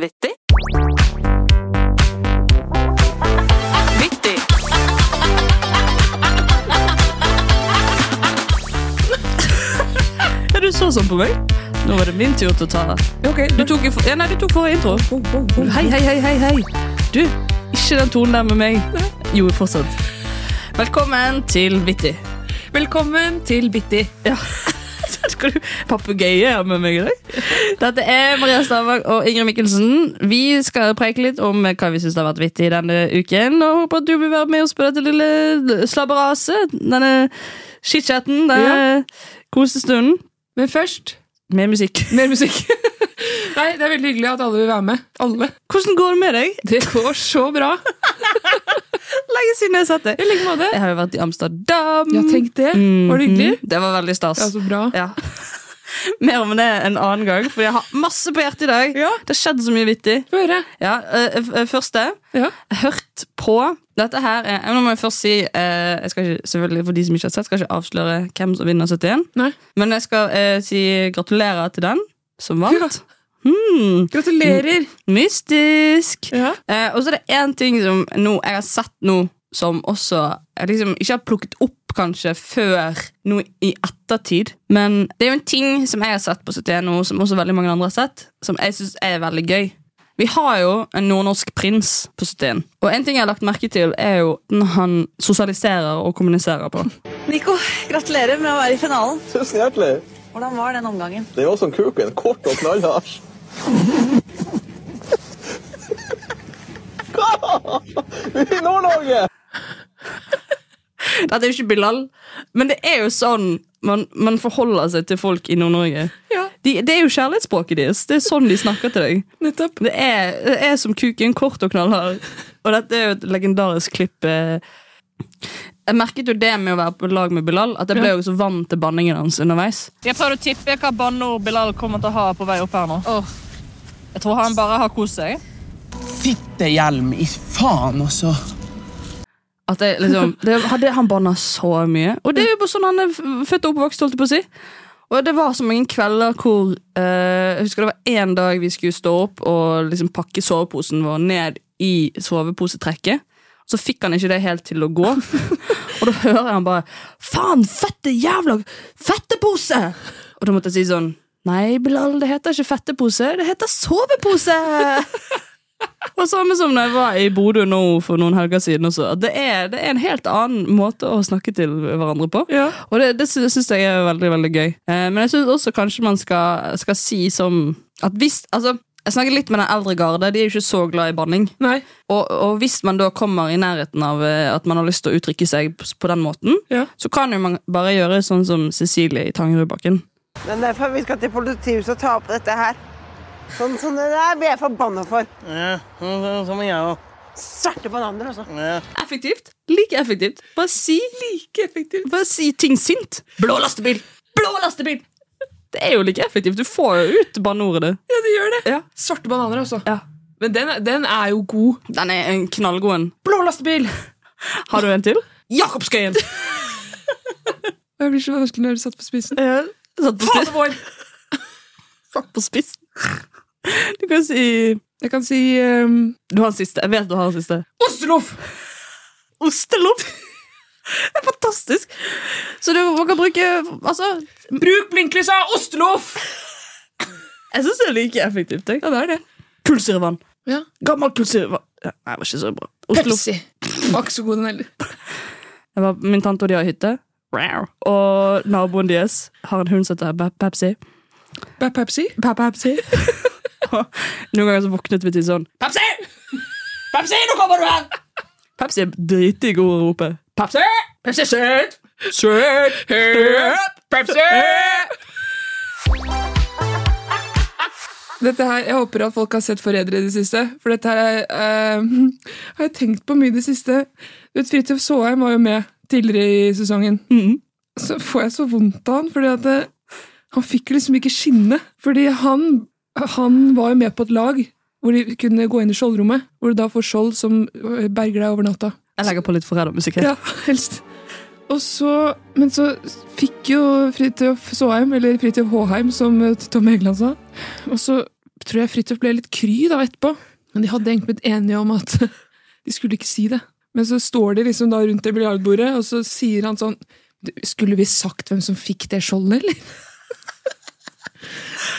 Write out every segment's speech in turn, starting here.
Vittig. Vittig. Ja, du så sånn på meg. Nå var det min tur til å ta okay, Du tok, ja, nei, du tok forrige intro. Hei, hei, hei, hei, hei. Du, ikke den tonen der med meg. Jo, fortsatt. Velkommen til Vittig. Velkommen til Bitti. Ja. Skal du papegøye her med meg i dag? Dette er Maria Stavang og Ingrid Mikkelsen. Vi skal preike litt om hva vi syns har vært vittig denne uken. Og håper at du vil være med oss på dette lille slabberaset. Denne chit-chatten. Denne kosestunden. Men først Mer musikk. mer musikk. Nei, Det er veldig hyggelig at alle vil være med. Alle. Hvordan går det med deg? Det går så bra. Lenge siden jeg har sett deg. I like måte. Jeg har jo vært i Amsterdam. Ja, tenk det. Var det hyggelig? Mhm. Det var veldig stas. Ja, så bra. Ja. Mer om det en annen gang, for jeg har masse på hjertet i dag. Ja. Det har skjedd så mye vittig. Få høre. Ja, øh, øh, Første Ja. hørt på Dette her er, Nå må jeg først si eh, Jeg skal ikke, selvfølgelig For de som ikke har sett, skal jeg ikke avsløre hvem som vinner 71. Nei. Men jeg skal eh, si gratulerer til den som vant. Ja. Hmm, Gratulerer. mystisk. Ja. Eh, og så er det én ting som nå, jeg har sett nå, som også jeg liksom ikke har plukket opp kanskje før nå i ettertid. Men det er jo en ting som jeg har sett på 71 nå, som også veldig mange andre har sett, som jeg syns er veldig gøy. Vi har jo en nordnorsk prins på 71. Og en ting jeg har lagt merke til, er jo når han sosialiserer og kommuniserer på. Nico, gratulerer med å være i finalen. Tusen hjertelig. Hvordan var den omgangen? Det var som kuken. Kort og knallhard. Hva? I Nord-Norge! Dette er jo ikke Bilal, men det er jo sånn man, man forholder seg til folk i Nord-Norge. Ja, De, det er jo kjærlighetsspråket deres. Det er sånn de snakker til deg. nettopp. Det er, det er som kuken, kort og knallhard. Og dette er jo et legendarisk klipp. eh. Jeg merket jo det med å være på lag med Bilal, at jeg ble jo så vant til banningen hans underveis. Jeg prøvde å tippe hva banneord Bilal kommer til å ha på vei opp her nå. Jeg tror han bare har kost seg. Fittehjelm i faen også. At jeg, liksom, det, hadde, han banna så mye. Og det er jo bare sånn han er født og oppvokst, holdt jeg på å si. Og det var så mange kvelder hvor eh, Jeg husker det var én dag vi skulle stå opp og liksom pakke soveposen vår ned i soveposetrekket. Så fikk han ikke det helt til å gå. og da hører jeg han bare 'Faen, fette jævla fettepose!' Og da måtte jeg si sånn Nei, Bilal, det heter ikke fettepose, det heter sovepose! Og samme som da jeg var i Bodø nå for noen helger siden også. Det er, det er en helt annen måte å snakke til hverandre på. Ja. Og det, det syns jeg er veldig veldig gøy. Eh, men jeg syns også kanskje man skal, skal si som at hvis altså, Jeg snakker litt med den eldre garde. De er jo ikke så glad i banning. Og, og hvis man da kommer i nærheten av eh, at man har lyst til å uttrykke seg på, på den måten, Ja. så kan jo man bare gjøre sånn som Cecilie i Tangerudbakken. Det er derfor vi skal til politihuset og ta opp dette her. Sånn som det der blir jeg forbanna for. Ja, som jeg òg. Svarte bananer, altså. Effektivt. Like effektivt. Bare si Like effektivt. Bare si ting sint. Blå lastebil! Blå lastebil! Det er jo like effektivt. Du får jo ut banneordet. Ja, det gjør det. Ja. Svarte bananer, altså. Ja. Men den, den er jo god. Den er en knallgod en. Blå lastebil! Har du en til? Jakobskøyen! Jeg blir så vanskelig når du satt på spissen. Ja. Fader vår! Satt på spissen. Du kan si Jeg kan si um, Du har en siste. Jeg vet du har en siste. Osteloff! Osteloff? Det er fantastisk. Så du, man kan bruke Altså, Bruk blinklysa! Osteloff! jeg syns det er like effektivt. Jeg. Ja, det er det. Kullsyrevann. Ja. Gammel kullsyrevann. Ja, nei, det var ikke så bra. Ostelopp. Pepsi. Var ikke så god, den heller. Min tante og de har hytte. Og naboen deres har en hund som heter Pepsi. Pepsi? Pepsi. Noen ganger så våknet vi til sånn Pepsi! Pepsi, nå kommer du her! Pepsi er dritdig god å rope. Pepsi! Pepsi søt! Søt! Pepsi! Dette her, Jeg håper at folk har sett Forrædere i det siste. For dette her er, eh, har jeg tenkt på mye i det siste. Du vet, Fridtjof Saaheim var jo med tidligere i sesongen. mm. Så får jeg så vondt av han, fordi at det, han fikk liksom ikke skinne. Fordi han, han var jo med på et lag hvor de kunne gå inn i skjoldrommet. Hvor du da får skjold som øh, berger deg over natta. Jeg legger på litt forrædermusikk her. Ja, helst. Og så, men så fikk jo Fridtjof Saaheim, eller Fridtjof Håheim, som eh, Tom Egeland sa, og så tror jeg Fridtjof ble litt kry da etterpå. Men de hadde egentlig blitt enige om at de skulle ikke si det. Men så står de liksom da rundt det biljardbordet, og så sier han sånn Skulle vi sagt hvem som fikk det skjoldet, eller?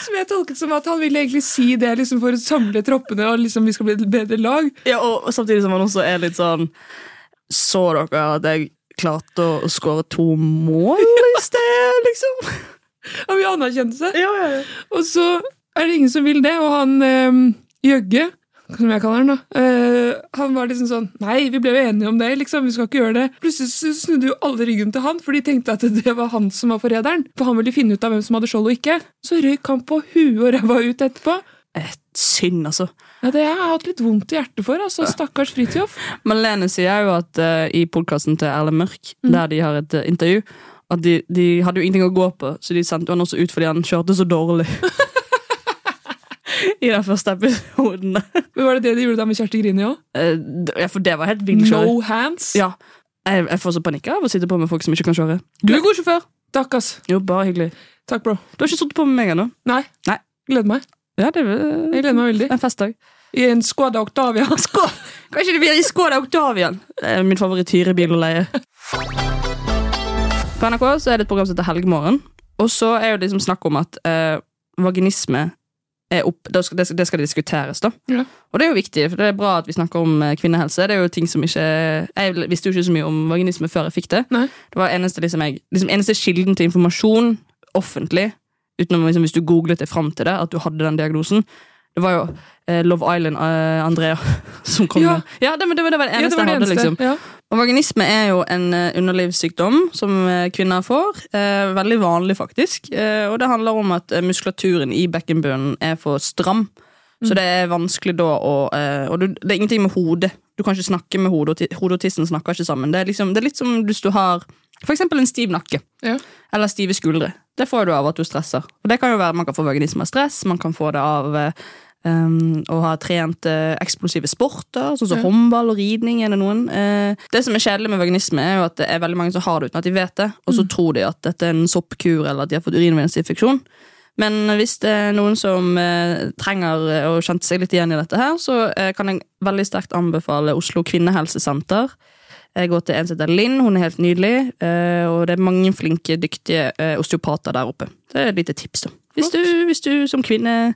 Som jeg tolket som at han ville egentlig si det liksom for å samle troppene og liksom vi skal bli et bedre lag. Ja, og samtidig som han også er litt sånn Så dere at jeg klarte å, skåre to mål i sted, liksom? Han vil anerkjenne seg. Ja, ja, ja. Og så er det ingen som vil det, og han eh, Jøgge, som jeg kaller han, da, Uh, han var liksom sånn Nei, vi ble jo enige om det, liksom, vi skal ikke gjøre det. Plutselig snudde jo alle ryggen til han, for de tenkte at det var han som var forræderen. For han ville finne ut av hvem som hadde skjold og ikke. Så røyk han på huet og ræva ut etterpå. Et synd, altså. Ja, Det har jeg hatt litt vondt i hjertet for. altså, Stakkars Fridtjof. Malene sier jo at uh, i podkasten til Erle Mørk, der de har et uh, intervju, at de, de hadde jo ingenting å gå på, så de sendte han også ut fordi han kjørte så dårlig. I den første episoden. Men Var det det de gjorde da med Kjersti Grini òg? Eh, ja, for det var helt vill kjøring. No hands? Ja. Jeg, jeg får så panikk av å sitte på med folk som ikke kan kjøre. Du er god sjåfør! Takk, ass. Jo, bare hyggelig. Takk, bro. Du har ikke sittet på med meg ennå? Nei. Nei. Gleder meg. Ja, det Jeg gleder meg veldig. en festdag. I en Skoda Octavia. Kanskje det blir i Skoda Octavian? Det er min favoritt-hyrebil å leie. På NRK så er det et program som heter Helgemorgen. Og så er det liksom snakk om at eh, vaginisme opp, det skal, det skal, diskuteres. da. Ja. Og det er jo viktig, for det er bra at vi snakker om eh, kvinnehelse. Det er jo ting som ikke Jeg visste jo ikke så mye om vaginisme før jeg fikk det. Nei. Det var eneste, liksom, jeg, liksom, eneste kilden til informasjon offentlig, utenom liksom, hvis du googlet deg fram til det, at du hadde den diagnosen. Det var jo eh, Love Island eh, Andrea som kom Ja. med. Ja, det, det, var- det eneste Ja, det var det jeg hadde. eneste. liksom. Ja. Og Vaginisme er jo en eh, underlivssykdom som eh, kvinner får. Eh, veldig vanlig, faktisk. Eh, og det handler om at muskulaturen i bekkenbunnen er for stram. Så det er vanskelig da å Og du, det er ingenting med hodet. Du kan ikke snakke med hodet, og hodet og tissen snakker ikke sammen. Det er, liksom, det er litt som hvis du har eksempel en stiv nakke. Ja. Eller stive skuldre. Det får du av at du stresser. Og det kan jo være Man kan få vaginisme av stress, man kan få det av um, og har trent uh, eksplosive sporter, sånn som Ja. håndball og ridning. er det noen. Uh, det som er kjedelig med vaginisme, er jo at det er veldig mange som har det uten at de vet det, og så tror de at dette er en soppkur eller at de har fått urinveisinfeksjon. Men hvis det er noen som uh, trenger å kjente seg litt igjen i dette, her, så kan jeg veldig sterkt anbefale Oslo kvinnehelsesenter. Jeg går til en som heter Linn, hun er helt nydelig. og det er mange flinke, dyktige osteopater der oppe. Det er et lite tips, da. Hvis du, hvis du som kvinne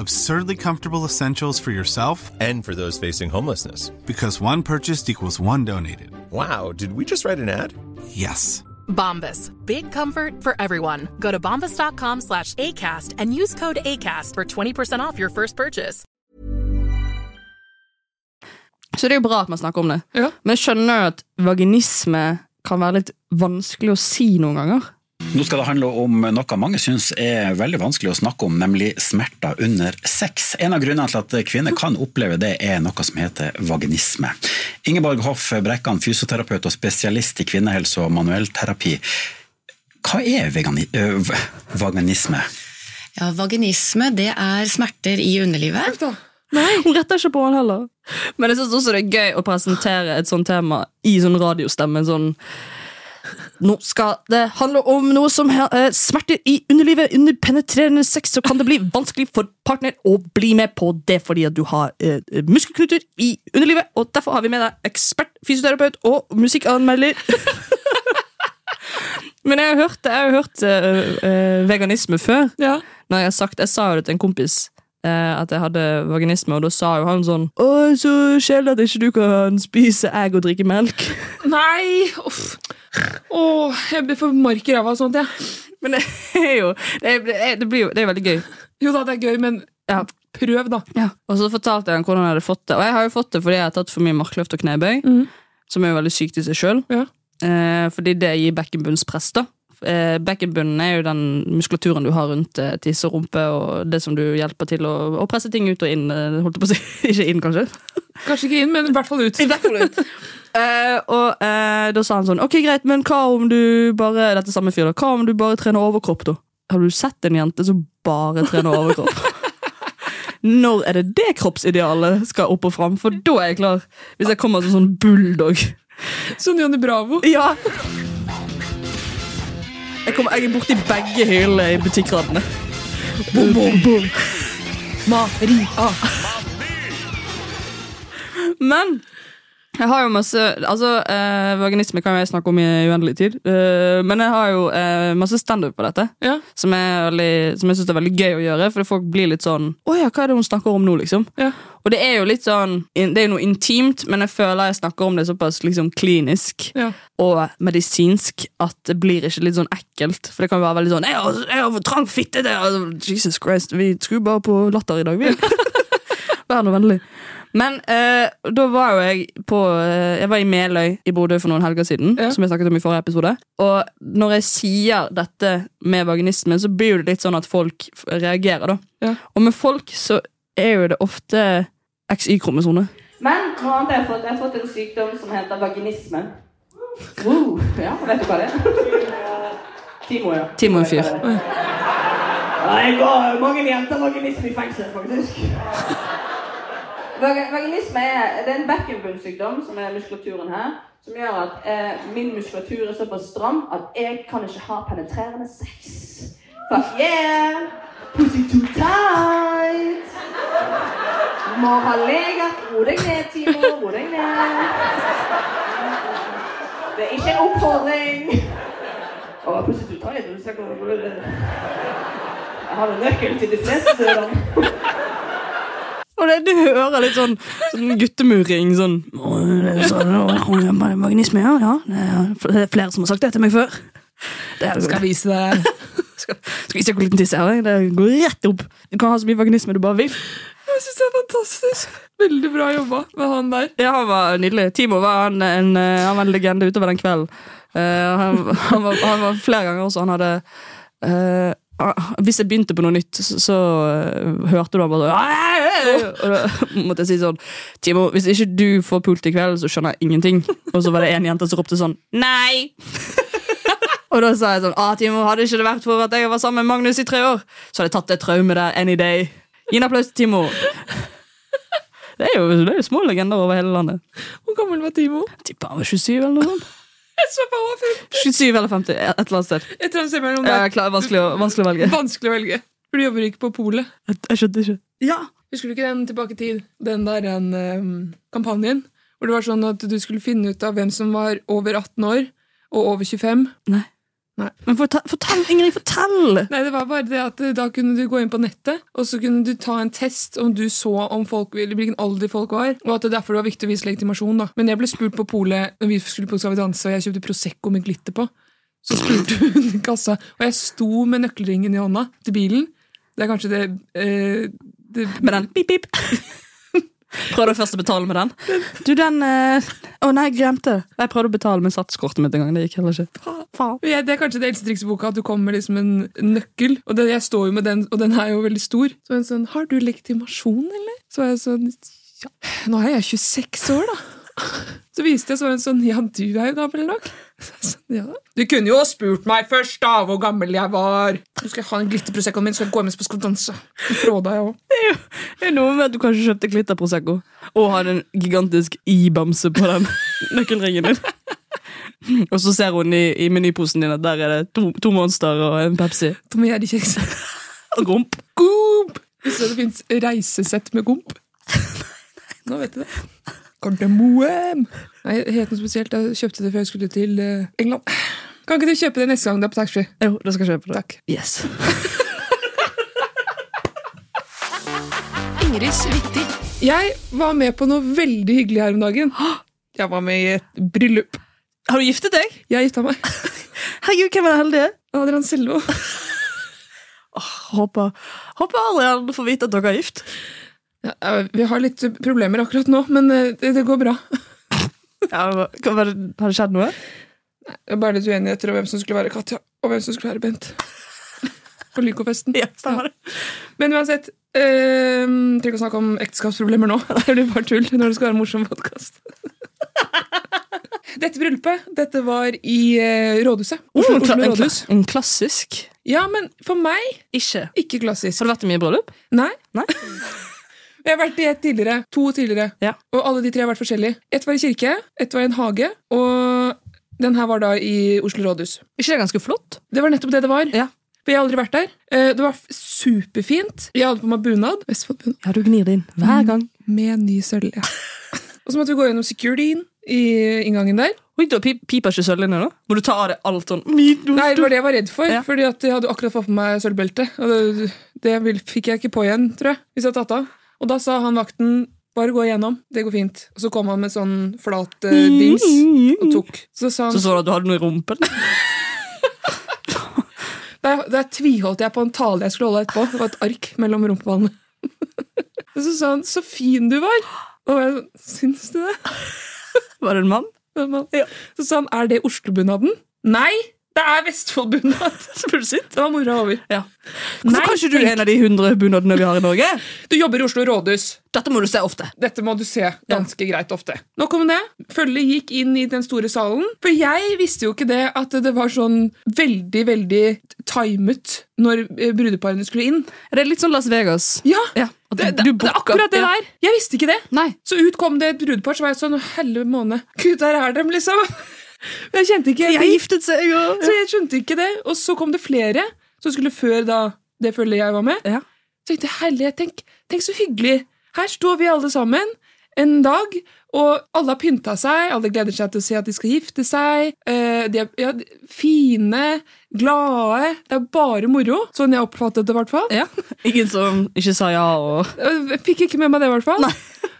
Absurdly comfortable essentials for yourself And for those facing homelessness. because one purchased equals one donated. Wow, did we just write an ad? Yes. Bombas. Big comfort for everyone. Go to bombas.com slash ACAST and use code ACAST for 20% off your first purchase. Så det er jo bra at man snakker om det. Ja. Men jeg skjønner jo at vaginisme kan være litt vanskelig å si noen ganger. Nå skal det handle om noe mange syns er veldig vanskelig å snakke om, nemlig smerter under sex. En av grunnene til at kvinner kan oppleve det, er noe som heter vaginisme. Ingeborg Hoff Brekkan, fysioterapeut og spesialist i kvinnehelse og manuellterapi. Hva er vaginisme? Ja, Vaginisme det er smerter i underlivet. Nei, Hun retter ikke på han heller. Men jeg synes også det er gøy å presentere et sånt tema i sånn radiostemme. Sånn nå skal det handle om noe som eh, smerter i underlivet under penetrerende sex, så kan det bli vanskelig for partner å bli med på det fordi at du har uh, muskelknuter i underlivet. Og derfor har vi med deg ekspert, fysioterapeut og musikkanmelder. Men jeg har hørt, jeg har hørt uh, veganisme før. Ja. Når jeg, sagt, jeg sa jo det til en kompis at jeg hadde vaginisme, og da sa jo han sånn Å, så kjedelig at ikke du kan spise egg og drikke melk. Nei! Uff. Åh, jeg blir for mark i ræva av sånt, jeg. Men det er jo Det, er, det, blir jo, det er veldig gøy. Jo da, det er gøy, men Ja. prøv, da. Og så fortalte jeg ham hvordan jeg hadde fått det. Og jeg har jo fått det fordi jeg har tatt for mye markløft og knebøy, mm. som er jo veldig sykt i seg sjøl. Ja. Eh, fordi det gir bekkenbunnspress. da. Eh, bekkenbunnen er jo den muskulaturen du har rundt eh, tisse og rumpe, og det som du hjelper til å, å presse ting ut og inn. eh, holdt jeg på å si. Ikke inn, kanskje. Kanskje ikke inn, men i hvert fall ut. I hvert fall ut. Uh, og uh, da sa han sånn Ok, greit, men hva om du bare Dette samme fyr da Hva om du bare trener overkropp, da? Har du sett en jente som bare trener overkropp? Når er det det kroppsidealet skal opp og fram? For da er jeg klar. Hvis jeg kommer som sånn bulldog. Som Johnny Bravo. Ja. Jeg, kommer, jeg er borti begge hyllene i butikkradene. Bom, bom, bom. Maria. Men jeg har jo masse Altså, eh, Vaginisme kan jeg snakke om i uendelig tid. Eh, men jeg har jo eh, masse standup på dette. Ja. Som, veldig, som jeg syns er veldig gøy å gjøre. For folk blir litt sånn Å ja, hva er det hun snakker om nå, liksom? Ja. Og det er jo litt sånn Det er noe intimt, men jeg føler jeg snakker om det såpass liksom klinisk Ja. og medisinsk at det blir ikke litt sånn ekkelt. For det kan jo være veldig sånn 'Jeg har, jeg har trang fitte!' Det. Jesus Christ, vi skulle bare på Latter i dag, vi. Vær nå vennlig. Men eh, da var jo jeg på eh, Jeg var i Meløy i Bodø for noen helger siden. Ja. Som jeg snakket om i forrige episode Og når jeg sier dette med vaginisme, så blir det litt sånn at folk reagerer. da Ja. Og med folk så er jo det ofte XY-kromosone. Men noe annet jeg har fått Jeg har fått en sykdom som heter vaginisme. Wow, ja, vet du hva det er? Timo, ja. Timo er en fyr. Jeg går mange jenter vaginisme i fengsel, faktisk. Vaginisme er, det er en bekkenbunnsykdom, som er muskulaturen her, som gjør at eh, min muskulatur er såpass stram at jeg kan ikke ha penetrerende sex. Fuck yeah! Pussy too tight! Må ha legat. Ro deg ned, Timo. Ro deg ned. Det er ikke en oppfordring. Å, plutselig du tar Du ser hvor Jeg har en nøkkel til de fleste dørene. Og det, du hører litt sånn, sånn guttemuring Sånn «Å, det er sånn, å, å, Magnusme, ja. ja. Det er flere som har sagt det til meg før. Det er, Skal vise deg. skal, skal vise deg hvor liten tiss jeg har. Det går rett opp. Du kan ha så mye vaginisme du bare vil. Jeg synes det er fantastisk. Veldig bra jobba med han der. Ja, Han var nydelig. Timo var en, en, eh, han var en legende utover den kvelden. Uh, han, han, var, han var flere ganger også. Han hadde uh, Hvis jeg begynte på noe nytt, så, så uh, hørte du han bare sånn Og da måtte jeg si sånn Timo, hvis ikke du får pult i kveld, så skjønner jeg ingenting. Og så var det en jente som ropte sånn Nei! Og da sa jeg sånn ah, Timo, hadde ikke det vært for at jeg var sammen med Magnus i tre år, så hadde jeg tatt det traumet der any day. Gi en applaus til Timo. Det er, jo, det er jo små legender over hele landet. Hvor gammel var Timo? Tipper han var 27 eller noe sånt. Jeg så på han var 50. 27 eller 50, et eller annet sted. Et eller annet sted mellom der. klarer, vanskelig, å, vanskelig å velge. Vanskelig å velge. For du jobber ikke på polet. Jeg, jeg skjønte ikke. Ja! Husker du ikke den tilbake i tid? Den der den, um, kampanjen? Hvor det var sånn at du skulle finne ut av hvem som var over 18 år og over 25. Nei. Men fortell, fortell, Ingrid, fortell! Nei, det var bare det at eh, Da kunne du gå inn på nettet, og så kunne du ta en test om du så om folk, eller hvilken alder folk var, og at det derfor var viktig å vise legitimasjon. da. Men jeg ble spurt på polet når vi skulle på Skal vi danse, og jeg kjøpte Prosecco med glitter på. Så spurte hun kassa, og jeg sto med nøkkelringen i hånda til bilen. Det er kanskje det, eh, det Med den pip, pip. Prøvde først å betale med den. Du, den eh, Å nei, jeg glemte det. Jeg prøvde å betale med satskortet mitt en gang. Det gikk heller ikke. Ja, det er kanskje det eldste trikset i boka, at du kommer med liksom en nøkkel. Og det, jeg står jo med den, og den er jo veldig stor. Så en sånn, har du legitimasjon, eller? Så er jeg sånn, ja, nå er jeg 26 år da. Så viste jeg så var hun sånn, ja, du er jo gammel nok. Så jeg sånn, ja. Du kunne jo ha spurt meg først da, hvor gammel jeg var. Nå skal jeg ha en glitterproseccoen min, så skal jeg gå med på vi. Fråda jeg. Det er noe med at du kanskje kjøpte glitter Prosecco og hadde en gigantisk i-bamse på den nøkkelringen din. Og så ser hun i, i menyposen din at der er det to, to Monster og en Pepsi. Tom og gomp. Gomp! Hvis det finnes reisesett med gomp. Nå vet du det. Kardemoen! Nei, helt noe spesielt. Jeg kjøpte det før jeg skulle til eh, England. Kan ikke du kjøpe det neste gang du er på taxfree? Jo, det skal jeg kjøpe. Takk. Yes. Ingrids viktig. Jeg var med på noe veldig hyggelig her om dagen. Jeg var med i et bryllup. Har du giftet deg? Jeg gifta meg. Herregud, hvem er den heldige? Adrian Selvo. Håper, håper Adrian får vite at dere er gift. Ja, vi har litt problemer akkurat nå, men eh, det, det går bra. Ja, har det skjedd noe? Det er bare litt uenigheter om hvem som skulle være Katja, og hvem som skulle være Bent. På Lyco-festen. Ja, stemmer det. Men uansett, eh, trenger ikke å snakke om ekteskapsproblemer nå. Det blir bare tull når det skal være en morsom podkast. Dette bryllupet dette var i eh, rådhuset. Oslo, en, Oslo en, kla- rådhus. en klassisk Ja, men for meg Ikke. ikke klassisk. Har du vært i mye bryllup? Nei. Nei? Jeg har vært i ett tidligere. To tidligere. Ja. Og alle de tre har vært forskjellige. Ett var i kirke, ett var i en hage, og den her var da i Oslo rådhus. Ikke det ganske flott? Det var nettopp det det var. Ja. For jeg har aldri vært der. Eh, Det var superfint. Jeg hadde på meg bunad. Vestfold-bunad. Ja, du gnir det inn hver gang. Med ny sølv, ja. og så måtte vi gå gjennom securityen i inngangen der. Oi, da pip, piper ikke sølv inne, da? Må du ta av deg alt sånn Nei, det var det jeg var redd for, Ja. fordi at jeg hadde akkurat fått på meg sølvbeltet. Og det, det fikk jeg ikke på igjen, tror jeg, hvis jeg hadde tatt av. Og da sa han vakten bare gå igjennom, det går fint. Og så kom han med sånn flat eh, dings og tok. Så sa han Så så du at du hadde noe i rumpen? Der, der tviholdt jeg på en tale jeg skulle holde etterpå. Det var et ark mellom rumpeballene. Og så sa han 'så fin du var'. Og jeg 'syns du det?' Var det en mann? Ja, Så sa han 'er det Oslo-bunaden'? Nei! Det er Vestfold-bunad! Så? Det var mora over. Ja. Hvorfor Nei, kan ikke du tenk- en av de hundre bunadene vi har i Norge? Du jobber i Oslo rådhus. Dette må du se ofte. Dette må du se ganske greit ofte. Nok om det. Følget gikk inn i den store salen. For jeg visste jo ikke det at det var sånn veldig, veldig timet når eh, brudeparene skulle inn. Er det litt sånn Las Vegas? Ja! Ja, Det, det, det er akkurat det der! Jeg visste ikke det. Nei. Så ut kom det et brudepar, så var jeg sånn Helle måne. Gud, der er dem, liksom. Jeg kjente ikke Jeg giftet seg, ja. Så jeg skjønte ikke det. Og så kom det flere som skulle før da det følget jeg var med. Ja. Så tenkte, herlighet, tenk, tenk så hyggelig. Her står vi alle sammen en dag, og alle har pynta seg. Alle gleder seg til å se at de skal gifte seg. Eh, de er ja, fine, glade. Det er bare moro. Sånn jeg oppfattet det, i hvert fall. Ja. Ingen som ikke sa ja og Jeg fikk ikke med meg det, i hvert fall.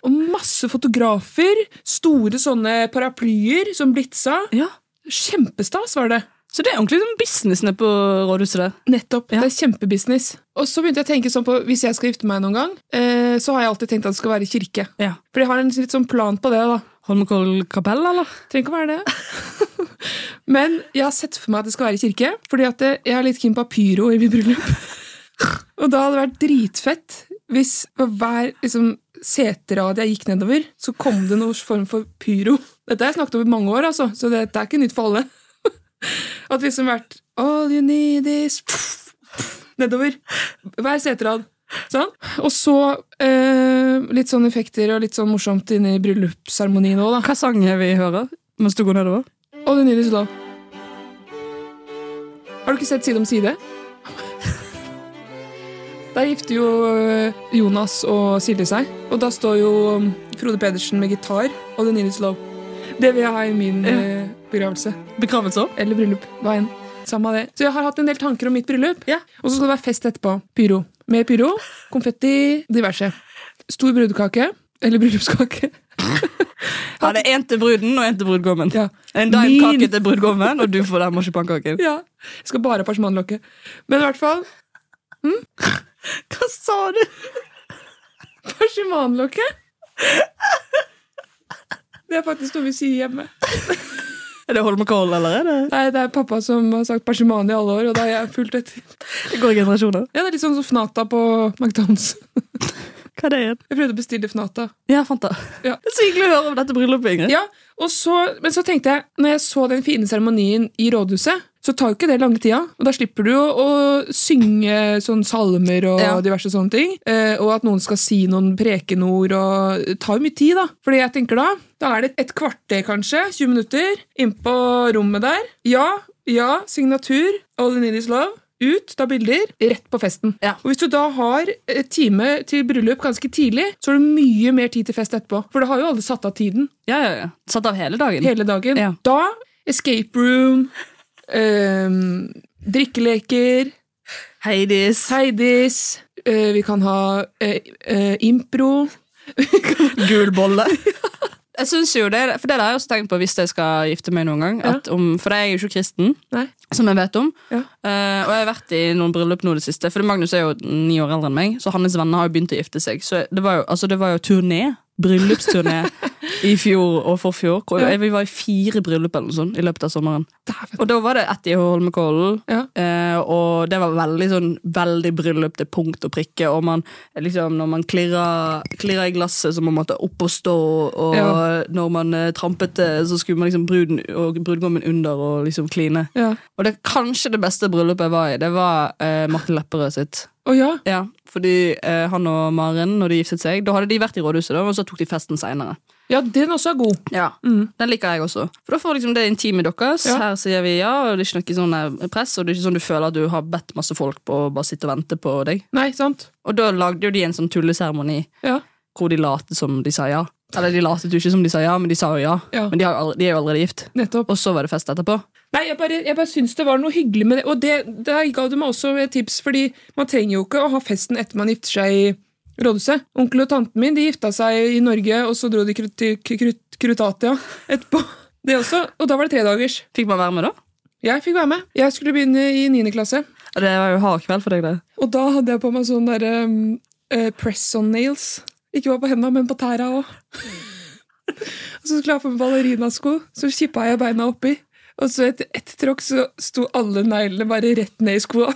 Og masse fotografer. Store sånne paraplyer som blitsa. Ja. Kjempestas var det. Så det er ordentlig sånn business nede på rådhuset der. Nettopp. Det er kjempebusiness. Og så begynte jeg å tenke sånn på, hvis jeg skal gifte meg noen gang, eh, så har jeg alltid tenkt at det skal være kirke. Ja. For jeg har en litt sånn plan på det, da. Holmenkoll kapell, eller? Trenger ikke å være det. Men jeg har sett for meg at det skal være kirke, fordi at jeg er litt keen på pyro i mitt bryllup. Og da hadde det vært dritfett hvis hver liksom, seterad jeg gikk nedover, så kom det noen form for pyro. Dette har jeg snakket om i mange år, altså, så dette er ikke nytt for alle. At liksom vært All you need is Nedover. Hver seterad. Sånn. Og så eh, litt sånn effekter og litt sånn morsomt inne i bryllupsseremonien òg, da. Hva sang vi hører mens du går nedover? All you need is love. Har du ikke sett Side om side? Der gifter jo eh, Jonas og Silje seg, og da står jo um, Frode Pedersen med gitar. og The need is love. Det vil jeg ha i min ja. begravelse. Begravelse òg? Eller bryllup. Hva enn. Samme det. Så jeg har hatt en del tanker om mitt bryllup. Ja. Og så skal det være fest etterpå. Pyro. Med pyro, konfetti, diverse. Stor brudekake. Eller bryllupskake. Ja, det er én til bruden og én til brudgommen. Ja. En daimkake Min- til brudgommen, og du får den marsipankaken. Ja. Jeg skal bare ha parsimanlokket. Men i hvert fall Hva sa du? Persimanlokket. Det er faktisk noe vi sier hjemme. Er det Holmenkollen, eller er det Nei, Det er pappa som har sagt persiman i alle år, og da har jeg fulgt etter. Det går i generasjoner. Ja, Det er litt sånn som Fnata på McDonald's. Hva er det igjen? Jeg prøvde å bestille Fnata. Ja, fant det. Ja. Det er så hyggelig å høre om dette bryllupet, Ingrid. Ja, og så, Men så tenkte jeg, når jeg så den fine seremonien i rådhuset, så tar jo ikke det lange tida. Og da slipper du å synge sånn salmer og Ja. diverse sånne ting. Eh, og at noen skal si noen prekenord. og Det tar jo mye tid, da. Fordi jeg tenker da, da er det et kvarter, kanskje, 20 minutter, innpå rommet der. Ja, ja, signatur, all in need is love. Ut, ta bilder, rett på festen. Ja. Og Hvis du da har et time til bryllup ganske tidlig, så har du mye mer tid til fest etterpå. For da har jo alle satt av tiden Ja, ja, ja. Satt av hele dagen. hele dagen. Ja. Da escape room, ehm, drikkeleker, Heidis. Heidis, eh, vi kan ha eh, eh, impro. Gul bolle. Jeg synes jo det, for det har jeg også tenkt på hvis jeg skal gifte meg noen gang. At om, for jeg er jo ikke kristen, Nei. som jeg vet om. Ja. Uh, og jeg har vært i noen bryllup nå det siste. For Magnus er jo ni år eldre enn meg, så hans venner har jo begynt å gifte seg. Så det var jo, altså, det var jo turné. Bryllupsturné i fjor og forfjor. Ja. Vi var i fire bryllup eller noe sånt i løpet av sommeren. Og da var det ett i Holmenkollen, eh, og det var veldig sånn veldig bryllup til punkt og prikke. Og man, liksom, når man klirra, klirra i glasset, så man måtte opp og stå. Og Ja. når man eh, trampet, så skulle man liksom bruden og brudgommen under og liksom kline. Ja. Og det kanskje det beste bryllupet jeg var i, det var eh, Martin Lepperød sitt. Å ja? Ja, fordi eh, han og Maren, når de giftet seg, da hadde de vært i rådhuset, da, og så tok de festen seinere. Ja, den også er god. Ja, Den liker jeg også. For Da får liksom det intime deres. Ja. Her sier vi ja, og det er ikke noe sånn eh, press, og det er ikke sånn du føler at du har bedt masse folk på å bare sitte og vente på deg. Nei, sant? Og da lagde jo de en sånn tulleseremoni Ja. hvor de lot som de sa ja. Eller de latet jo ikke som de sa ja, men de sa jo ja. Ja. Men de, har jo de er jo allerede gift. Nettopp. Og så var det fest etterpå. Nei, jeg bare, jeg bare syns det var noe hyggelig med det. Og det, der ga du meg også et tips, fordi man trenger jo ikke å ha festen etter man gifter seg i rådhuset. Onkel og tanten min de gifta seg i Norge, og så dro de krut, Krutatia etterpå. Det også, Og da var det tredagers. Fikk man være med da? Jeg fikk være med. Jeg skulle begynne i 9. klasse. Det var jo hardkveld for deg, det. Og da hadde jeg på meg sånn derre um, uh, press-on nails. Ikke bare på hendene, men på tæra òg. og så skulle jeg ha på meg ballerinasko, så kippa jeg beina oppi. Og så etter ett tråkk så sto alle neglene bare rett ned i skoa.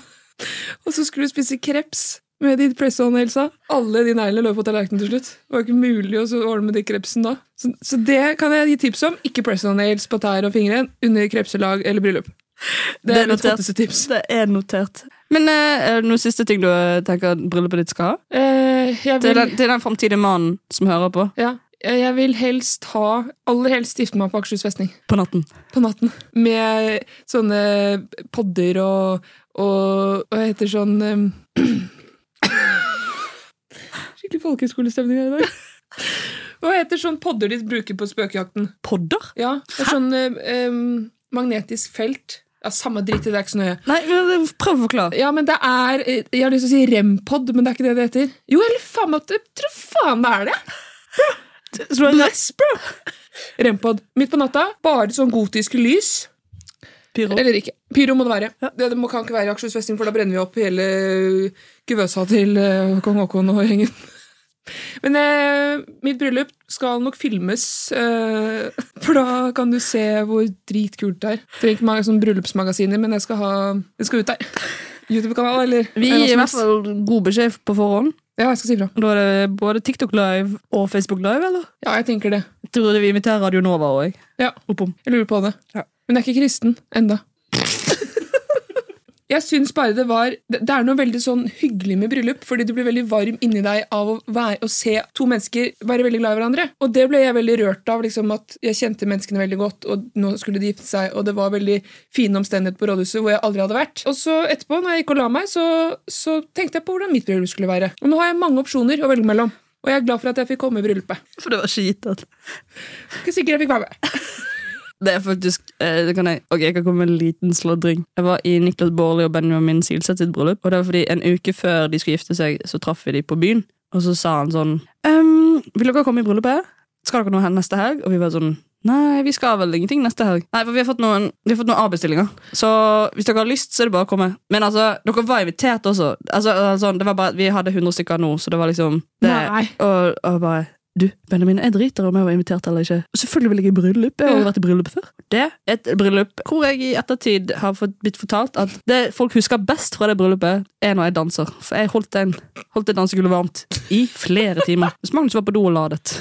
og så skulle du spise kreps med de press-on-helsa. Alle de neglene lå på tallerkenen til slutt. Det var ikke mulig å ordne med de krepsen da. Så, så det kan jeg gi tips om. Ikke press-on nails på tær og fingre under krepselag eller bryllup. Det er mitt hotteste tips. Det er notert. Men eh, er det noen siste ting du eh, tenker bryllupet ditt skal ha? Eh, jeg Til den, til den framtidige mannen som hører på Ja, jeg vil helst ha Aller helst gifte meg på Akershus festning. på natten. På natten. Med sånne podder og, og Hva heter sånn um, Skikkelig folkehøyskolestemning her i dag. Hva heter sånn podder de bruker på spøkejakten? Podder? Ja, det er sånn um, magnetisk felt. Ja, Samme dritt, det er ikke så nøye. Nei, men Prøv å forklare. Ja, men det er eh, Jeg har lyst til å si rempod, men det er ikke det det heter. Jo, eller faen meg Jeg tror faen det er det! Bless, bro! Rempod. Midt på natta, bare sånn gotiske lys. Pyro. Eller ikke. Pyro må det være. Det, det må, kan ikke være i Akershus for da brenner vi opp hele guvøsa til uh, kong Haakon og gjengen. Men eh, mitt bryllup skal nok filmes, eh, for da kan du se hvor dritkult det er. Trenger ikke mange sånne bryllupsmagasiner, men jeg skal ha Det skal ut der. YouTube-kanal, eller Vi gir i hvert fall god beskjed på forhånd. Ja, jeg skal si fra. Da er det både TikTok Live og Facebook Live, eller? Ja, jeg tenker det. Jeg tror vi inviterer Radio Nova òg. Ja, Oppom. jeg lurer på det. Men jeg er ikke kristen enda. Jeg syns bare det var Det er noe veldig sånn hyggelig med bryllup, fordi du blir veldig varm inni deg av å, være, å se to mennesker være veldig glad i hverandre. Og det ble jeg veldig rørt av, liksom at jeg kjente menneskene veldig godt, og nå skulle de gifte seg, og det var veldig fine omstendigheter på rådhuset hvor jeg aldri hadde vært. Og så etterpå, når jeg gikk og la meg, så, så tenkte jeg på hvordan mitt bryllup skulle være. Og nå har jeg mange opsjoner å velge mellom. Og jeg er glad for at jeg fikk komme i bryllupet. For det var skitete. Ikke sikkert jeg fikk være med. Det er faktisk eh, det kan jeg, Ok, jeg kan komme med en liten sladring. Jeg var i Niklas Baarli og Benjamin Silseth sitt bryllup. Og det var fordi En uke før de skulle gifte seg, så traff vi de på byen. Og så sa han sånn ehm, Vil dere komme i bryllupet? Skal dere noe hen neste helg? Og vi var sånn Nei, vi skal vel ingenting neste helg. Nei, for Vi har fått noen, vi har fått noen avbestillinger. Så hvis dere har lyst, så er det bare å komme. Men altså, dere var invitert også. Altså, altså, det var bare, Vi hadde 100 stykker nå, så det var liksom det, Nei. Og, og bare du, Benjamin, jeg driter om jeg var invitert eller ikke. Selvfølgelig vil jeg i bryllup. Jeg har jo vært i bryllup før. Det er et bryllup hvor jeg i ettertid har fått, blitt fortalt at det folk husker best fra det bryllupet, er når jeg danser. For jeg holdt, en, holdt en dansegulvet varmt i flere timer. Hvis Magnus var på do og ladet.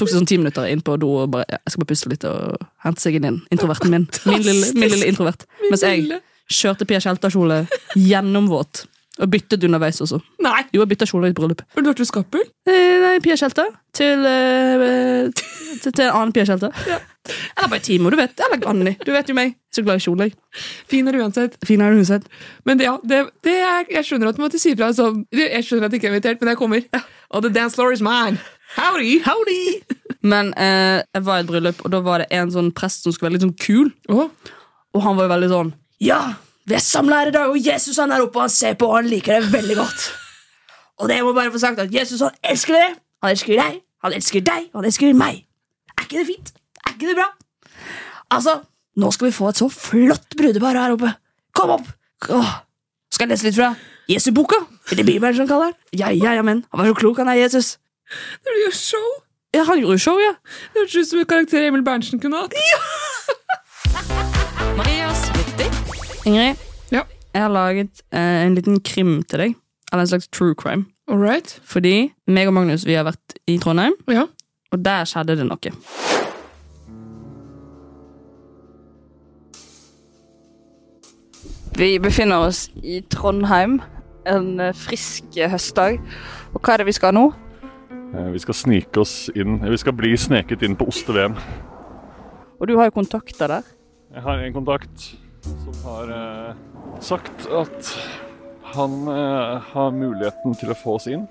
Tok seg sånn ti minutter inn på do og bare ja, jeg skal bare puste litt og hente seg inn. Introverten min. Min lille, min lille introvert. Mens jeg kjørte Pia Tjelta-kjole gjennomvåt. Og byttet underveis også. Nei! Jo, jeg bytta kjole i et bryllup. Har du vært hos Skappel? Eh, Nei, Pia Kjelta. Til, eh, til, til en annen Pia Tjelta. Eller bare Timo, du vet. Eller Anni. Du vet jo meg. Så glad i kjole. Fin er uansett. Fin er du uansett. Men det, ja, det, det er, jeg skjønner at du måtte si fra. Så, Jeg skjønner at jeg ikke er invitert, men jeg kommer. Og the dance floor is mine. Howdy! Howdy! Men eh, jeg var i et bryllup, og da var det en sånn prest som skulle være litt sånn kul. Og han var jo veldig sånn Ja, vi er samla her i dag, og Jesus han er oppe, og han ser på, og han liker det veldig godt. Og det må bare få sagt at Jesus han elsker dere, han elsker deg, han elsker deg, og han elsker meg. Er ikke det fint? Er ikke det bra? Altså, nå skal vi få et så flott brudepar her oppe. Kom opp! Åh. Skal jeg lese litt fra Jesu-boka? Eller det Bibelen som han kaller den? Ja, ja, ja, men han var så klok, han er Jesus. Det blir jo show! Ja, han gjorde show, ja. Det hørtes ut som en karakter Emil Berntsen kunne hatt. Vittig. Ingrid, Ja. jeg har laget eh, en liten krim til deg. Eller en slags true crime. All right. Fordi meg og Magnus vi har vært i Trondheim, Ja. og der skjedde det noe. Vi befinner oss i Trondheim en eh, frisk høstdag. Og hva er det vi skal nå? Eh, Vi skal snike oss inn, eh, vi skal bli sneket inn på oste-VM. Og du har jo kontakter der. Jeg har en kontakt som har eh, sagt at han eh, har muligheten til å få oss inn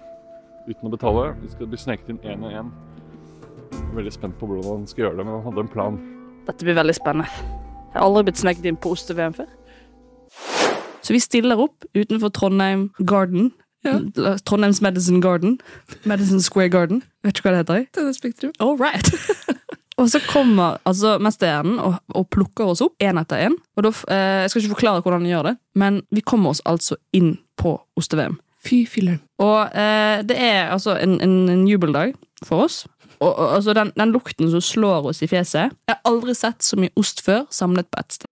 uten å betale. Vi skal bli sneket inn én og én. Veldig spent på hvordan han skal gjøre det, men han hadde en plan. Dette blir veldig spennende. Jeg har aldri blitt sneket inn på oste-VM før. Så vi stiller opp utenfor Trondheim Garden. Trondheims Medicine Garden. Madison Square Garden. Vet ikke hva det heter? Det er Spektrum. All right. og så kommer altså mesteren og, og plukker oss opp én etter én. Eh, jeg skal ikke forklare hvordan han gjør det, men vi kommer oss altså inn på oste-VM. Fy filler. Og eh, det er altså en, en, en jubeldag for oss. Og, og altså den, den lukten som slår oss i fjeset Jeg har aldri sett så mye ost før samlet på ett sted.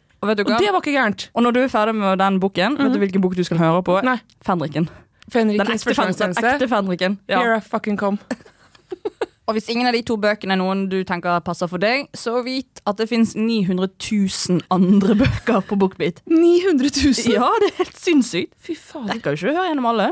Og, vet du Og det var ikke gærent. Og når du er ferdig med den boken, vet du hvilken bok du skal høre på? Nei. Fenriken. Fenriken. Den ekte, den ekte Fenriken. Ja. Here I fucking come. Og hvis ingen av de to bøkene er noen du tenker passer for deg, så vit at det fins 900 000 andre bøker på Bookbeat. 900 000? Ja, det er helt sinnssykt. Fy fader. Jeg kan jo ikke høre gjennom alle.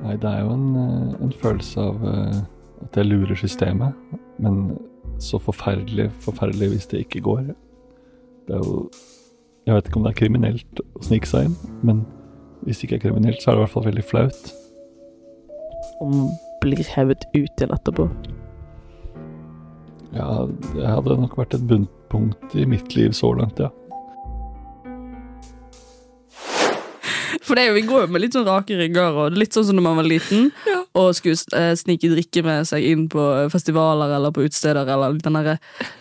Nei, det er jo en, eh, en følelse av eh, at jeg lurer systemet, men så forferdelig, forferdelig hvis det ikke går. Det er jo Jeg vet ikke om det er kriminelt å snike seg inn, men hvis det ikke er kriminelt, så er det i hvert fall veldig flaut. Om blir hevet ut igjen etterpå? Ja, det hadde nok vært et bunnpunkt i mitt liv så langt, ja. For det er jo, Vi går jo med litt sånn rake rygger, og litt sånn som når man var liten og skulle eh, snike drikke med seg inn på festivaler eller på utesteder. eller den derre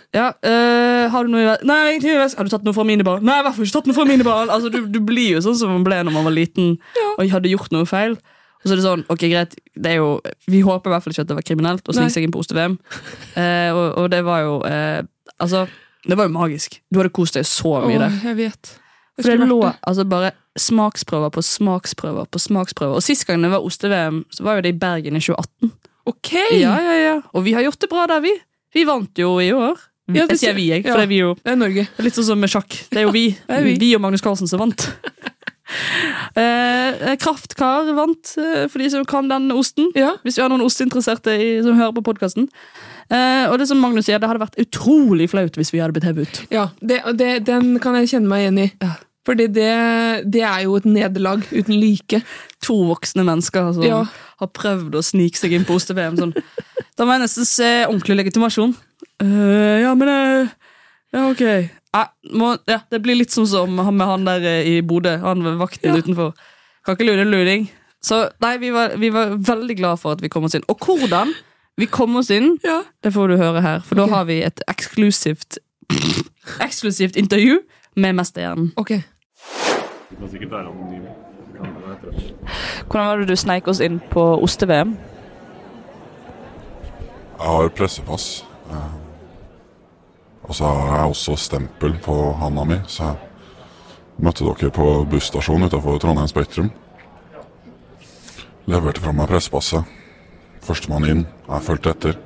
ja, øh, har du noe i vest? Nei, ingenting i vest? Har du tatt noe fra minibaren? Nei, i hvert fall ikke tatt noe fra minibaren. Altså, du, du blir jo sånn som man ble når man var liten og hadde gjort noe feil. Og så er det sånn, ok greit, det er jo, Vi håper i hvert fall ikke at det var kriminelt å snike seg inn på oste-VM. Eh, og, og det var jo eh, Altså, det var jo magisk. Du hadde kost deg så mye der. For det lå altså bare smaksprøver på smaksprøver på smaksprøver. Og sist gang det var oste-VM, så var jo det i Bergen i 2018. Ok! Ja, ja, ja. Og vi har gjort det bra der, vi. Vi vant jo i år. Ja, det jeg sier vi, jeg. ja. Det er vi jo Det er Norge. litt sånn som med sjakk. Det er jo vi. Ja, er vi. vi. og Magnus Carlsen som vant. Eh, Kraftkar vant, eh, for de som kan den osten. Hvis vi har noen osteinteresserte i, som hører på podkasten. Eh, og det som Magnus sier, det hadde vært utrolig flaut hvis vi hadde blitt hevet ut. Ja, det, det, den kan jeg kjenne meg igjen i. Fordi det, det er jo et nederlag uten like. To voksne mennesker som Ja. har prøvd å snike seg inn på oste-VM. Sånn. Da må jeg nesten se ordentlig legitimasjon. Uh, ja, men uh, Ja, ok. Uh, må, ja, det blir litt som, som med han der eh, i Bodø. Han ved vakten utenfor. Kan ikke lure luring. Så nei, vi var, vi var veldig glad for at vi kom oss inn. Og hvordan vi kom oss inn, det får du høre her. For da har vi et eksklusivt eksklusivt intervju med mesterhjernen. Ok. Du kan sikkert være anonym. Kan være etter det. Hvordan var det du sneik oss inn på oste-VM? Jeg har pressepass. eh, Og så har jeg også stempel på handa mi, så jeg møtte dere på busstasjonen utenfor Trondheim Spektrum. Leverte fra meg pressepasset. Førstemann inn. Jeg fulgte etter.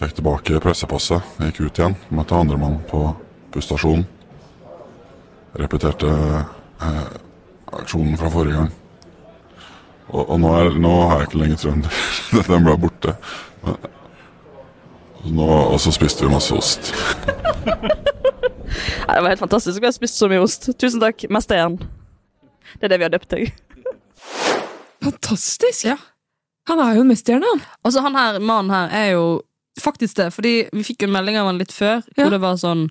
Fikk tilbake pressepasset, gikk ut igjen. Møtte andremann på busstasjonen. Repeterte eh, aksjonen fra forrige gang. Og, og nå, er, nå har jeg ikke lenger trønder. Den ble borte. Men, nå, og så spiste vi masse ost. Nei, det var helt fantastisk. Vi har spist så mye ost. Tusen takk, mesterhjern. Det er det vi har døpt deg. Fantastisk! Ja. Han er jo en mesterhjerne, han. Altså, han her, mannen her er jo faktisk det, fordi vi fikk jo en melding av han litt før, hvor det var sånn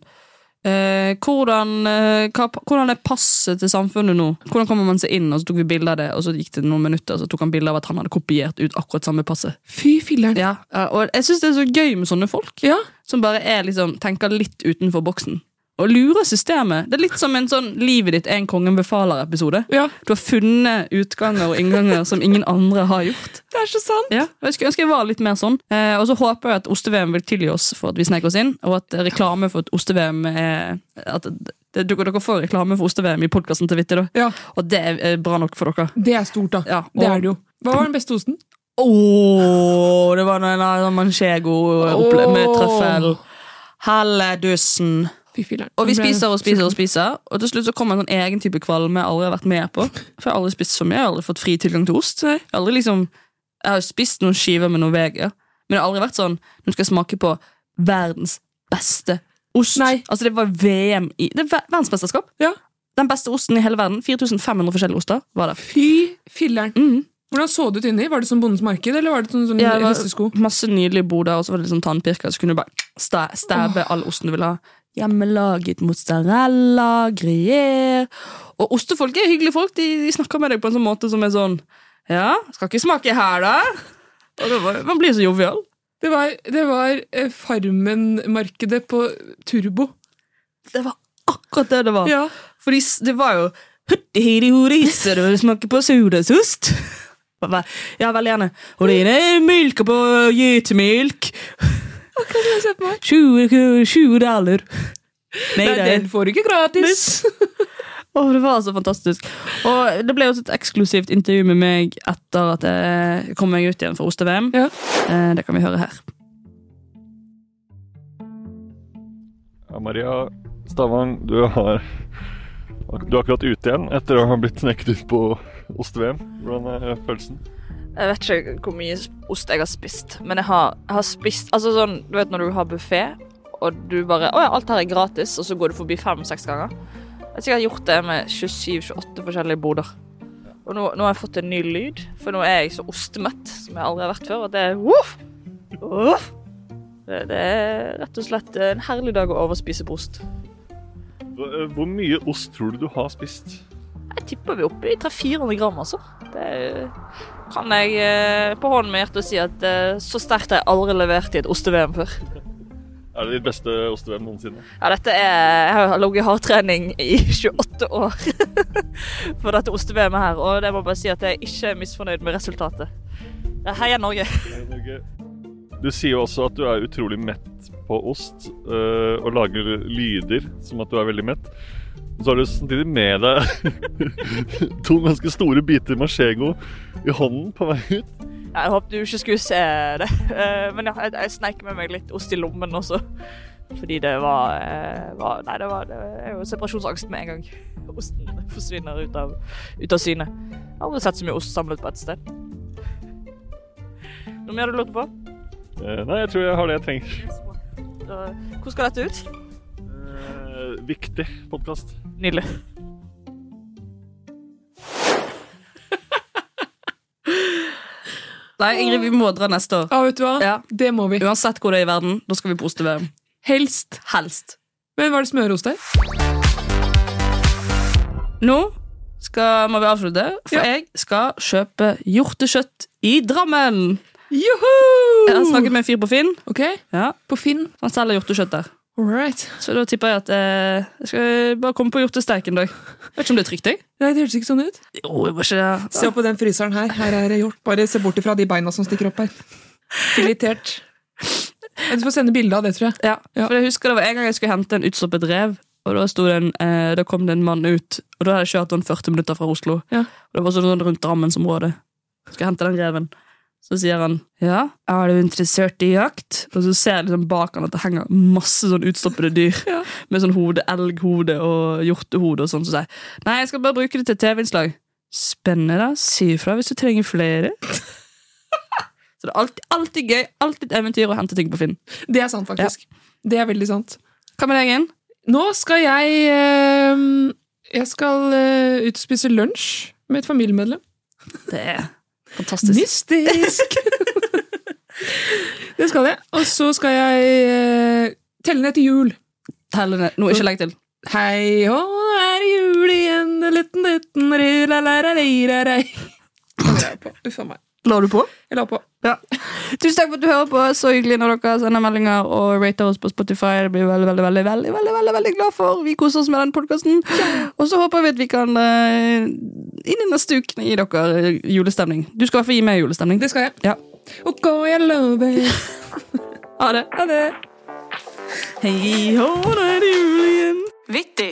eh, hvordan, eh, hva, hvordan er passet til samfunnet nå? Hvordan kommer man seg inn? Og så tok vi bilde av det, og så gikk det noen minutter, og så tok han bilde av at han hadde kopiert ut akkurat samme passet. Fy filleren. Ja, ja, og jeg syns det er så gøy med sånne folk, som bare er liksom, tenker litt utenfor boksen. Og lurer systemet. Det er litt som en sånn Livet ditt er en Kongen befaler-episode. Du har funnet utganger og innganger som ingen andre har gjort. Det er så sant! Ja, og Jeg skulle ønske jeg var litt mer sånn. Eh, og så håper jeg at oste-VM vil tilgi oss for at vi snek oss inn, og at reklame for at oste-VM er at det, dere, får reklame for oste-VM i podkasten til Vitti, da. Og det er bra nok for dere. Det er stort, da. Ja, Det er det jo. Hva var den beste osten? Åh, det var en manchego oh. med trøffel. Helledussen. Og vi spiser og spiser og spiser, og til slutt så kommer en sånn egen type kvalme jeg aldri har vært med på. For jeg har aldri spist så mye, jeg har aldri fått fri tilgang til ost. Jeg har aldri liksom Jeg har spist noen skiver med Norvegia, men det har aldri vært sånn Nå skal jeg smake på verdens beste ost. Altså Det var VM i Det er verdensmesterskap. Ja. Den beste osten i hele verden. 4500 forskjellige oster var det. Fy filleren. Hvordan så det ut inni? Var det som Bondens marked, eller var det sånn, sånn Ja, det var? Masse nydelige boder, og så var det sånn tannpirker, så kunne du bare stæ stæbe oh. all osten du ville ha. Hjemmelaget mozzarella, gruyère Og ostefolk er hyggelige folk. De, de snakker med deg på en sånn måte som er sånn Ja, skal ikke smake her, da? Og det var, Man blir så jovial. Det var, det var eh, Farmen-markedet på turbo. Det var akkurat det det var. Ja. For det var jo Hutti-hidi-hodi, så du vil smake på sodasost? Ja, veldig gjerne. Og det er melka på getemilk. 20, 20 dollar. Nei, den får du ikke gratis. Åh, det var så fantastisk. Og det ble også et eksklusivt intervju med meg etter at jeg kom meg ut igjen fra Oste-VM. Ja. Det kan vi høre her. Ja, Maria Stavang, du har Du er akkurat ute igjen etter å ha blitt sneket ut på oste-VM. Hvordan er følelsen? Jeg vet ikke hvor mye ost jeg har spist, men jeg har, jeg har spist Altså sånn, du vet når du har buffé, og du bare Å ja, alt her er gratis, og så går du forbi fem-seks ganger. Jeg har sikkert gjort det med 27-28 forskjellige boder. Og nå, nå har jeg fått en ny lyd, for nå er jeg så ostemett som jeg aldri har vært før. Og det er voff! Voff! Det, det er rett og slett en herlig dag å overspise på ost. Hvor eh, mye ost tror du du har spist? Jeg tipper vi er oppe i 300-400 gram, altså. Det kan jeg eh, på hånden med hjertet si at eh, så sterkt har jeg aldri levert i et oste-VM før. Er det ditt beste oste-VM noensinne? Ja, dette er Jeg har ligget i hardtrening i 28 år for dette oste-VM-et her, og det må bare si at jeg ikke er misfornøyd med resultatet. Heia Norge. Norge. Du sier jo også at du er utrolig mett på ost, øh, og lager lyder som at du er veldig mett. Så har du samtidig med deg to ganske store biter machego i hånden på vei ut. Ja, jeg håpet du ikke skulle se det, Eh, men ja, jeg, jeg sneik med meg litt ost i lommen også. Fordi det var, eh, var Nei, det var det er jo separasjonsangst med en gang. Osten forsvinner ut av, ut av syne. Jeg har aldri sett så mye ost samlet på ett sted. Noe mer du lurte på? Eh, nei, jeg tror jeg har det jeg trenger. Så, Hvor skal dette ut? Viktig podkast. Nydelig. Nei, Ingrid, vi må dra neste år. Ja, vet du hva? Det må vi. Uansett hvor det er i verden, da skal vi på oste-VM. Helst. Helst. Men var det smøre hos deg? Nå skal, må vi avslutte, for jeg skal kjøpe hjortekjøtt i Drammen. Juhu! Jeg har snakket med en fyr på Finn. Ok, Ja, På Finn. Han selger hjortekjøtt der. Alright. Så da tipper jeg at eh, jeg skal bare komme på hjortesteik en dag. Vet ikke om det er trygt, jeg. Nei, det hørtes ikke sånn ut. Jo, jeg var ikke. Se på den fryseren her. Her er det hjort. Bare se bort ifra de beina som stikker opp her. Filetert. Du får sende bilde av det, tror jeg. Ja, for jeg husker det var en gang jeg skulle hente en utstoppet rev, og da, det eh, da kom det en mann ut, og da hadde jeg kjørt den 40 minutter fra Oslo. Ja. Og det var sånn rundt Drammensområdet. Skal jeg hente den reven. Så sier han ja, er du interessert i jakt? Og så ser jeg liksom bak han at det henger masse sånn utstoppede dyr. Med sånn hode, elghode og hjortehode og sånn. Så sier jeg nei, jeg skal bare bruke det til TV-innslag. Spennende, da. Si ifra hvis du trenger flere. Så det er alltid, alltid gøy, alltid et eventyr å hente ting på Finn. Det er sant, faktisk. Det er veldig sant. Hva med deg, Ingen? Nå skal jeg eh, Jeg skal eh, ut og spise lunsj med et familiemedlem. Det fantastisk. Mystisk! det skal jeg. Og så skal jeg eh, telle ned til jul. Telle ned. Nå, ikke legg til. Hei hå, nå er det jul igjen, en liten liten ru-la-la-la-la-la-la. Den la jeg på. Uff a meg. La du på? Jeg la på. Ja. Tusen takk for at du hører på. Så hyggelig når dere sender meldinger og rater oss på Spotify. Det blir vi veldig, veldig, veldig, veldig, veldig, veldig, veldig glad for. Vi koser oss med den podkasten. Og så håper vi at vi kan uh, inn i neste uke gi dere eh, julestemning. Du skal i hvert fall gi meg julestemning. Det skal jeg. Ja. Og gå, jeg lover. Ha det. Ha det. Hei hå, da er det jul igjen. Vittig.